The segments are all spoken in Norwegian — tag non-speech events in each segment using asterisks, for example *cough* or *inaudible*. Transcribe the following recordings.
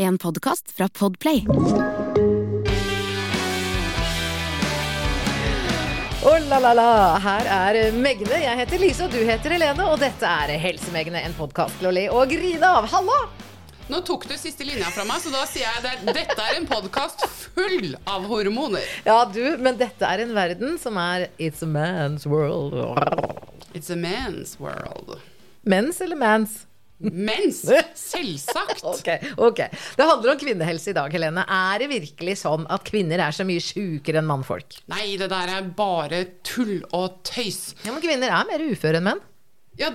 En podkast fra Podplay. Oh la la la, her er Megne. Jeg heter Lise, og du heter Helene. Og dette er Helsemegne, en podkast til å le og grine av. Halla! Nå tok du siste linja fra meg, så da sier jeg det. Dette er en podkast full av hormoner. Ja, du, men dette er en verden som er It's a man's world. It's a man's world. Mens eller mans? Mens! *laughs* Selvsagt. Ok, ok. Det handler om kvinnehelse i dag, Helene. Er det virkelig sånn at kvinner er så mye sjukere enn mannfolk? Nei, det der er bare tull og tøys. Ja, men kvinner er mer uføre enn menn. Ja,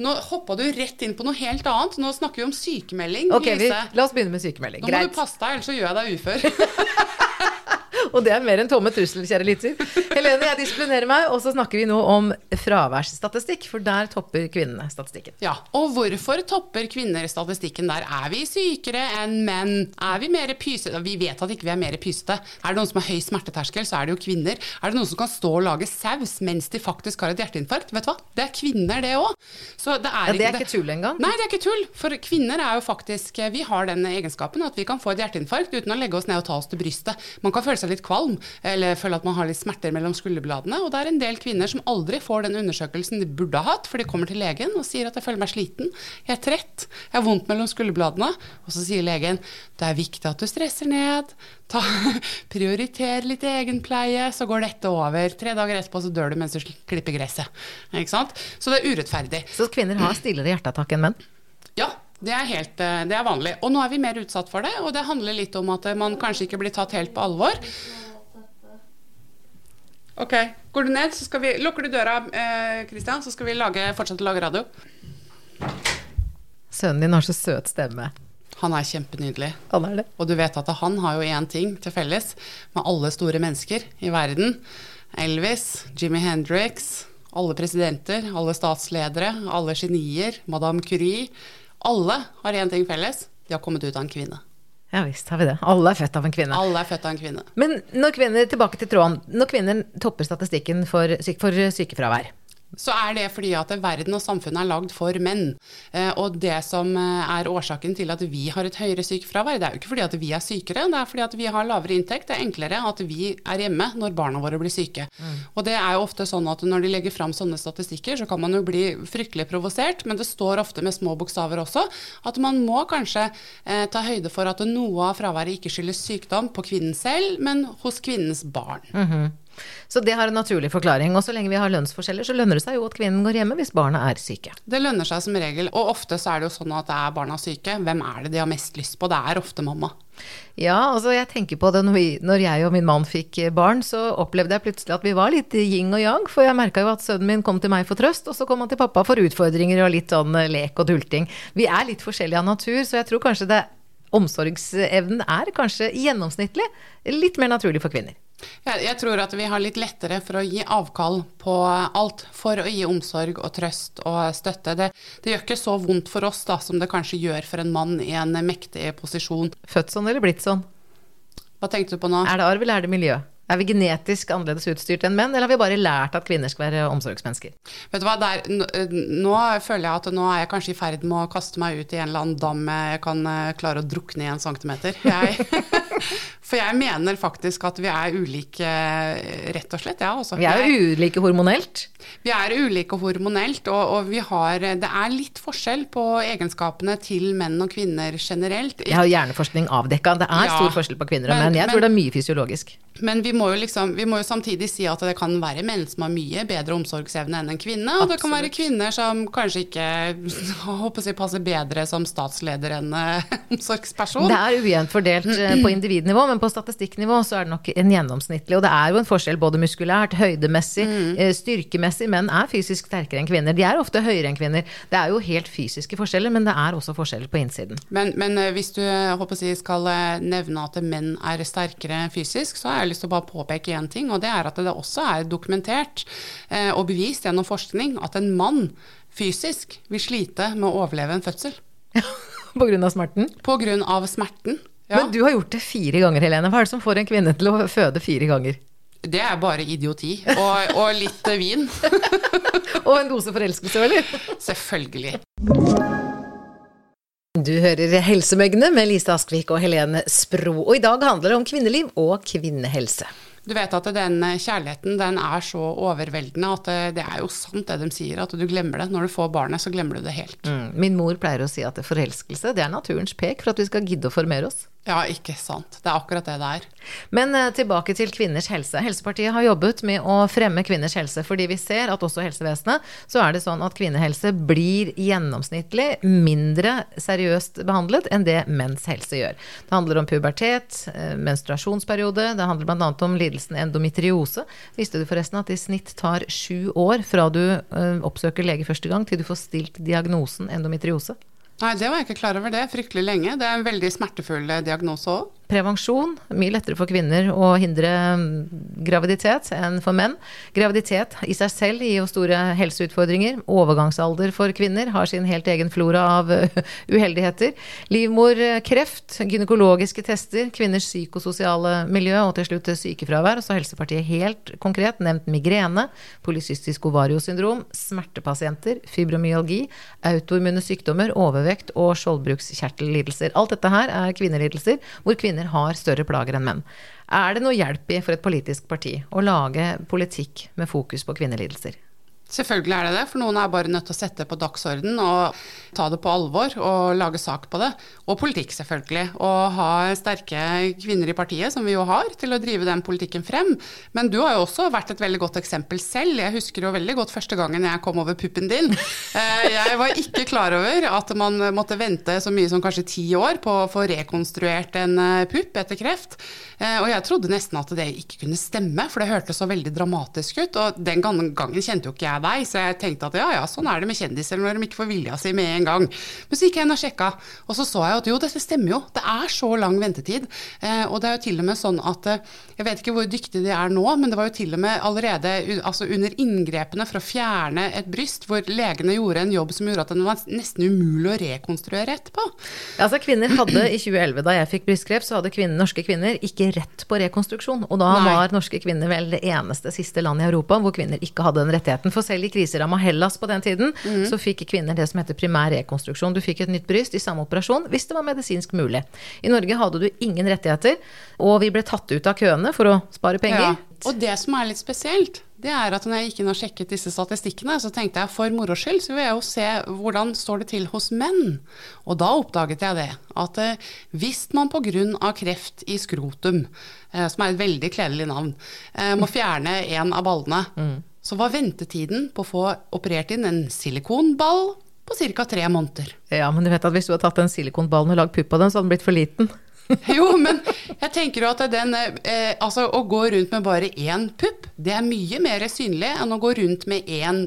nå hoppa du rett inn på noe helt annet. Nå snakker vi om sykemelding, Ok, vi, La oss begynne med sykemelding. Nå må du passe deg, ellers så gjør jeg deg ufør. *laughs* Og det er mer enn tomme trusler, kjære lytter. Helene, jeg disiplinerer meg, og så snakker vi nå om fraværsstatistikk, for der topper kvinnene statistikken. Ja, Og hvorfor topper kvinner statistikken der? Er vi sykere enn menn? Er vi mer pysete? Vi vet at ikke vi er mer pysete. Er det noen som har høy smerteterskel, så er det jo kvinner. Er det noen som kan stå og lage saus mens de faktisk har et hjerteinfarkt? Vet du hva? Det er kvinner, det òg. Så det er Ja, det er ikke tull engang. Nei, det er ikke tull. For kvinner er jo faktisk Vi har den egenskapen at vi kan få et hjerteinfarkt uten å legge oss ned og ta oss til brystet. Man kan føle seg litt kvalm, eller føler at man har litt smerter mellom skulderbladene. Og det er en del kvinner som aldri får den undersøkelsen de burde ha hatt, for de kommer til legen og sier at jeg føler meg sliten, jeg er trett, jeg har vondt mellom skulderbladene. Og så sier legen det er viktig at du stresser ned, ta, *laughs* prioriter litt egenpleie, så går dette over. Tre dager etterpå så dør du mens du klipper gresset. Ikke sant? Så det er urettferdig. Så kvinner har stillere hjerteattakk enn menn. Det er, helt, eh, det er vanlig. Og nå er vi mer utsatt for det, og det handler litt om at man kanskje ikke blir tatt helt på alvor. Ok, Går du ned, så skal vi, lukker du døra, eh, så skal vi lage, fortsette å lage radio. Sønnen din har så søt stemme. Han er kjempenydelig. Han er det. Og du vet at han har jo én ting til felles med alle store mennesker i verden. Elvis, Jimmy Hendrix, alle presidenter, alle statsledere, alle genier, Madame Curie. Alle har én ting felles. De har kommet ut av en kvinne. Ja visst har vi det. Alle er født av en kvinne. Alle er født av en kvinne. Men når kvinner, tilbake til tråden, når kvinner topper statistikken for, syke, for sykefravær så er det fordi at verden og samfunnet er lagd for menn. Eh, og det som eh, er årsaken til at vi har et høyere sykefravær, det er jo ikke fordi at vi er sykere, det er fordi at vi har lavere inntekt. Det er enklere at vi er hjemme når barna våre blir syke. Og det er jo ofte sånn at når de legger fram sånne statistikker, så kan man jo bli fryktelig provosert, men det står ofte med små bokstaver også at man må kanskje eh, ta høyde for at noe av fraværet ikke skyldes sykdom på kvinnen selv, men hos kvinnens barn. Så det har en naturlig forklaring. Og så lenge vi har lønnsforskjeller, så lønner det seg jo at kvinnen går hjemme hvis barna er syke. Det lønner seg som regel, og ofte så er det jo sånn at det er barna syke. Hvem er det de har mest lyst på? Det er ofte mamma. Ja, altså jeg tenker på det når, vi, når jeg og min mann fikk barn, så opplevde jeg plutselig at vi var litt yin og yang. For jeg merka jo at sønnen min kom til meg for trøst, og så kom han til pappa for utfordringer og litt sånn lek og dulting. Vi er litt forskjellige av natur, så jeg tror kanskje det omsorgsevnen er kanskje gjennomsnittlig litt mer naturlig for kvinner. Jeg, jeg tror at vi har litt lettere for å gi avkall på alt for å gi omsorg og trøst og støtte. Det, det gjør ikke så vondt for oss da, som det kanskje gjør for en mann i en mektig posisjon. Født sånn eller blitt sånn? Hva tenkte du på nå? Er det arv eller er det miljø? Er vi genetisk annerledes utstyrt enn menn, eller har vi bare lært at kvinner skal være omsorgsmennesker? Vet du hva, Der, nå, føler jeg at nå er jeg kanskje i ferd med å kaste meg ut i en eller annen dam jeg kan eh, klare å drukne i en centimeter. Jeg, *laughs* for jeg mener faktisk at vi er ulike, eh, rett og slett. Ja, altså. Vi er jo ulike hormonelt. Vi er ulike hormonelt, og, og vi har, det er litt forskjell på egenskapene til menn og kvinner generelt. Jeg har hjerneforskning avdekka. Det er Ja. stor forskjell på kvinner og menn. Jeg men- tror det er mye fysiologisk. Men vi må, jo liksom, vi må jo samtidig si at det kan være menn som har mye bedre omsorgsevne enn en kvinne, og det kan være kvinner som kanskje ikke *laughs* håper jeg, passer bedre som statsleder enn eh, *laughs* omsorgsperson. Det er ujevnt fordelt eh, på individnivå, men på statistikknivå så er det nok en gjennomsnittlig. Og det er jo en forskjell både muskulært, høydemessig, Mm. eh, styrkemessig. Menn er fysisk sterkere enn kvinner. De er ofte høyere enn kvinner. Det er jo helt fysiske forskjeller, men det er også forskjeller på innsiden. Men, men eh, hvis du håper jeg, skal eh, nevne at menn er sterkere fysisk, så har jeg lyst til å bare påpeke én ting, og det er at det også er dokumentert og bevist gjennom forskning at en mann fysisk vil slite med å overleve en fødsel. *laughs* På grunn av smerten. På grunn av smerten. Ja, Men du har gjort det fire ganger, Helene. Hva er det som får en kvinne til å føde fire ganger? Det er bare idioti. Og, og litt vin. *laughs* Og en dose forelskelse, eller? Selvfølgelig. Du hører Helsemøgne med Lise Askvik og Helene Spro. Og i dag handler det om kvinneliv og kvinnehelse. Du vet at den kjærligheten den er så overveldende at det, det, er jo sant det de sier, at du glemmer det. Når du får barnet, så glemmer du det helt. Mm. Min mor pleier å si at forelskelse det er naturens pek for at vi skal gidde å formere oss. Ja, ikke sant. Det er akkurat det det er. Men uh, tilbake til kvinners helse. Helsepartiet har jobbet med å fremme kvinners helse, fordi vi ser at også helsevesenet så er det sånn at kvinnehelse blir gjennomsnittlig mindre seriøst behandlet enn det menns helse gjør. Det handler om pubertet, uh, menstruasjonsperiode, det handler bl.a. om lidelsen endometriose. Visste du forresten at det i snitt tar sju år fra du uh, oppsøker lege første gang til du får stilt diagnosen endometriose? Nei, det var jeg ikke klar over det. Fryktelig lenge. Det er en veldig smertefull diagnose òg prevensjon. Mye lettere for kvinner å hindre mm, graviditet enn for menn. Graviditet i seg selv gir jo store helseutfordringer. Overgangsalder for kvinner har sin helt egen flora av *laughs* uheldigheter. Livmorkreft, gynekologiske tester, kvinners psykososiale miljø og til slutt sykefravær. Og Så Helsepartiet helt konkret nevnt migrene, polycystisk ovariosyndrom, smertepasienter, fibromyalgi, autoimmune sykdommer, overvekt og skjoldbrukskjertellidelser. Alt dette her er kvinnelidelser hvor kvinner kvinner har større plager enn menn. Er det noe hjelp i for et politisk parti å lage politikk med fokus på kvinnelidelser? Selvfølgelig er det det, for noen er bare nødt til å sette det på dagsorden og ta det på alvor og lage sak på det. Og politikk, selvfølgelig. Og ha sterke kvinner i partiet, som vi jo har, til å drive den politikken frem. Men du har jo også vært et veldig godt eksempel selv. Jeg husker jo veldig godt første gangen jeg kom over puppen din. Eh, jeg var ikke klar over at man måtte vente så mye som kanskje ti år på å få rekonstruert en eh, pupp etter kreft. Eh, og jeg trodde nesten at det ikke kunne stemme, for det hørtes så veldig dramatisk ut. Og den gangen kjente jo ikke jeg med deg. Så jeg tenkte at ja ja, sånn er det med kjendiser når de ikke får vilja si med en gang. Men så gikk jeg inn og sjekka, og så så jeg at jo, dette stemmer jo. Det er så lang ventetid. Eh, og det er jo til og med sånn at eh, Jeg vet ikke hvor dyktige de er nå, men det var jo til og med allerede altså under inngrepene for å fjerne et bryst, hvor legene gjorde en jobb som gjorde at den var nesten umulig å rekonstruere etterpå. Ja, altså kvinner hadde i 2011, da jeg fikk brystkreft, så hadde kvinner, norske kvinner ikke rett på rekonstruksjon. Og da Nei. var norske kvinner vel det eneste siste landet i Europa hvor kvinner ikke hadde den rettigheten. For selv i kriseramma Hellas på den tiden, mm. så fikk kvinner det som heter primær rekonstruksjon. Du fikk et nytt bryst i samme operasjon hvis det var medisinsk mulig. I Norge hadde du ingen rettigheter, og vi ble tatt ut av køene for å spare penger. Ja. Og det som er litt spesielt, det er at når jeg gikk inn og sjekket disse statistikkene, så tenkte jeg for moro skyld så vil jeg jo se hvordan står det til hos menn. Og da oppdaget jeg det, at eh, hvis man pga. kreft i skrotum, eh, som er et veldig kledelig navn, eh, må *laughs* fjerne en av ballene, mm så var ventetiden på å få operert inn en silikonball på ca. tre måneder. Ja, men du vet at hvis du hadde tatt den silikonballen og lagd pupp av den, så hadde den blitt for liten. *laughs* jo, men jeg tenker jo at den eh, Altså, å gå rundt med bare én pupp, det er mye mer synlig enn å gå rundt med én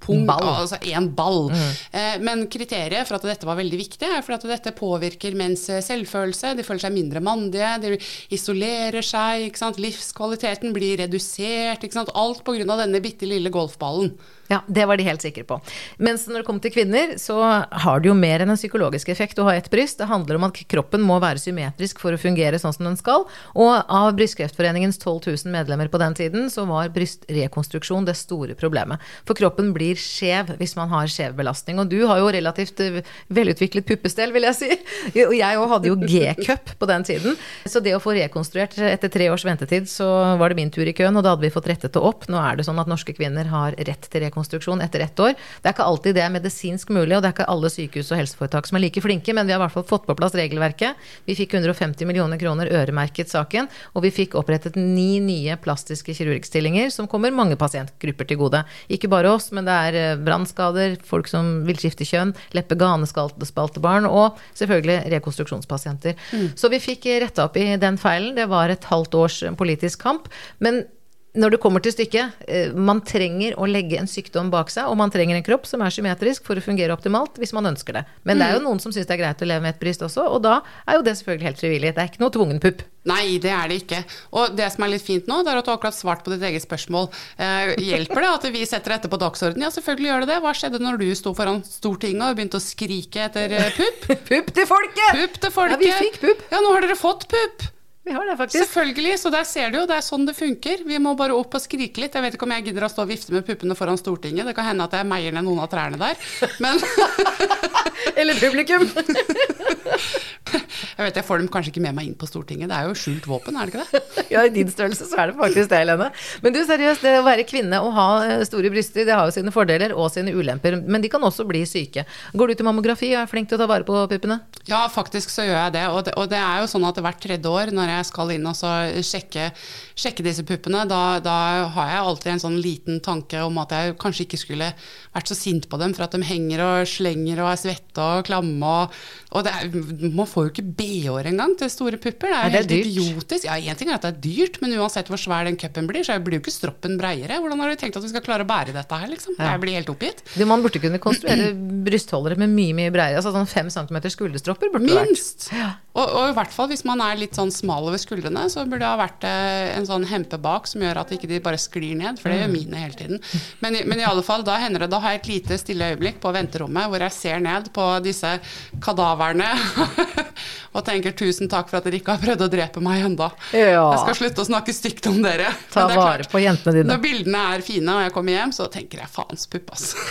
pung, ball. altså én ball. Mm. Eh, men kriteriet for at dette var veldig viktig, er for at dette påvirker menns selvfølelse. De føler seg mindre mandige, de isolerer seg, livskvaliteten blir redusert. Alt pga. denne bitte lille golfballen. Ja, det var de helt sikre på. Mens når det kommer til kvinner, så har det jo mer enn en psykologisk effekt å ha ett bryst. Det handler om at kroppen må være symmetrisk for å fungere sånn som den skal. Og av Brystkreftforeningens 12 000 medlemmer på den tiden, så var brystrekonstruksjon det store problemet. For kroppen blir skjev hvis man har skjev belastning. Og du har jo relativt eh, velutviklet puppestell, vil jeg si. *laughs* Og jeg òg hadde jo G-cup på den tiden. Så det å få rekonstruert etter tre års ventetid, så var det min tur i køen, og da hadde vi fått rettet det opp. Nå er det sånn at norske kvinner har rett til rekonstruksjon etter ett år. Det er ikke alltid det er medisinsk mulig, og det er ikke alle sykehus og helseforetak som er like flinke, men vi har i hvert fall fått på plass regelverket. Vi fikk 150 millioner kroner øremerket saken, og vi fikk opprettet ni nye plastiske kirurgstillinger som kommer mange pasientgrupper til gode. Ikke bare oss, men det er eh, brannskader, folk som vil skifte kjønn, leppe-ganespaltebarn og selvfølgelig rekonstruksjonspasienter. Mm. Så vi fikk retta opp i den feilen. Det var et halvt års politisk kamp. Men når det kommer til stykket, eh, man trenger å legge en sykdom bak seg, og man trenger en kropp som er symmetrisk for å fungere optimalt hvis man ønsker det. Men det er jo mm. noen som syns det er greit å leve med et bryst også, og da er jo det selvfølgelig helt frivillig. Det er ikke noe tvungen pupp. Nei, det er det ikke. Og det som er litt fint nå, det er at du har akkurat svart på ditt eget spørsmål. Eh, hjelper det at vi setter dette på dagsordenen? Ja, selvfølgelig gjør det det. Hva skjedde når du sto foran Stortinget og begynte å skrike etter eh, pupp? *laughs* pupp til folket! Pupp til folket! Ja, vi fikk pupp. Ja, nå har dere fått pupp. Vi har det, faktisk. Selvfølgelig, så der ser du jo, det er sånn det funker. Vi må bare opp og skrike litt. Jeg vet ikke om jeg gidder å stå og vifte med puppene foran Stortinget. Det kan hende at jeg meier ned noen av trærne der. Men *laughs* Eller publikum. *laughs* jeg vet jeg får dem kanskje ikke med meg inn på Stortinget. Det er jo skjult våpen, er det ikke det? *laughs* Ja, i din størrelse så er det faktisk det, Helene. Men du, seriøst, det å være kvinne og ha eh, store bryster, det har jo sine fordeler og sine ulemper. Men de kan også bli syke. Går du til mammografi og er flink til å ta vare på puppene? Ja, faktisk så gjør jeg det. Og det, og det er jo sånn at hvert tredje år når jeg skal inn og så sjekke, sjekke disse puppene, da, da har jeg alltid en sånn liten tanke om at jeg kanskje ikke skulle vært så sint på dem for at de henger og slenger og er svette og klamme. Og, og det er, man får jo ikke BH-er engang til store pupper. Det er, er det helt dyrt. idiotisk. Ja, Én ting er at det er dyrt, men uansett hvor svær den cupen blir, så blir jo ikke stroppen breiere. Hvordan har du tenkt at vi skal klare å bære dette her, liksom? Jeg blir helt oppgitt. Du, man burde kunne konstruere brystholdere med mye mye breiere. Altså sånn fem centimeter skulderstropper burde det vært. Minst! Og, og i hvert fall hvis man er litt sånn smal over skuldrene, så burde det ha vært eh, en sånn hempe bak som gjør at ikke de bare sklir ned, for det gjør mine hele tiden. Men, men i alle fall, da hender det, da har jeg et lite stille øyeblikk på venterommet hvor jeg ser ned på disse kadaverne *laughs* og tenker tusen takk for at dere ikke har prøvd å drepe meg ennå. Ja. Jeg skal slutte å snakke stygt om dere. Ta *laughs* er vare klart, på jentene dine. Når bildene er fine og jeg kommer hjem, så tenker jeg faens pupp, ass. *laughs*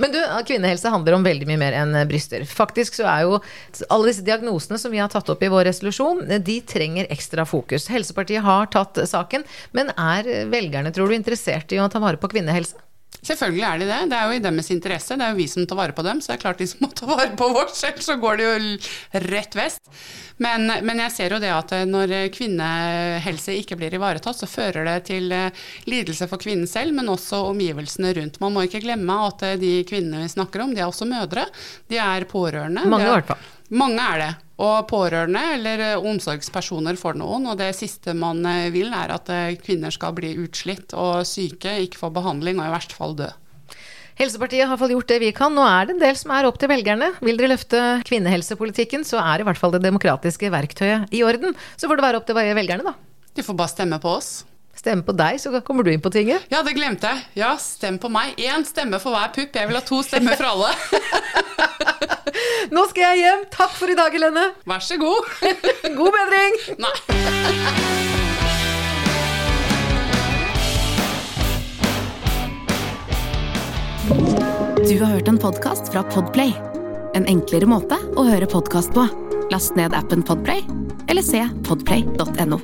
Men du, kvinnehelse handler om veldig mye mer enn bryster. Faktisk så er jo alle disse diagnosene som vi har tatt opp i vår resolusjon, de trenger ekstra fokus. Helsepartiet har tatt saken, men er velgerne, tror du, interessert i å ta vare på kvinnehelse? Selvfølgelig er de det. Det er jo i deres interesse. Det er jo vi som tar vare på dem, så det er klart de som må ta vare på vårt, selv, så går det jo rett vest. Men, men jeg ser jo det at eh, når kvinnehelse ikke blir ivaretatt, så fører det til eh, lidelse for kvinnen selv, men også omgivelsene rundt. Man må ikke glemme at eh, de kvinnene vi snakker om, de er også mødre. De er pårørende. Mange i hvert fall. Mange er det. Og pårørende eller eh, omsorgspersoner for noen. Og det siste man eh, vil, er at eh, kvinner skal bli utslitt og syke, ikke få behandling og i verste fall dø. Helsepartiet har i hvert fall gjort det vi kan. Nå er det en del som er opp til velgerne. Vil dere løfte kvinnehelsepolitikken, så er i hvert fall det demokratiske verktøyet i orden. Så får det være opp til velgerne, da. De får bare stemme på oss. Stemme på deg, så kommer du inn på tinget. Ja, det glemte jeg. Ja, stem på meg. Én stemme for hver pupp. Jeg vil ha to stemmer for alle. *laughs* Nå skal jeg hjem. Takk for i dag, Helene. Vær så god. *laughs* God bedring! Nei. Du har hørt en podkast fra Podplay. En enklere måte å høre podkast på. Last ned appen Podplay, eller se podplay.no.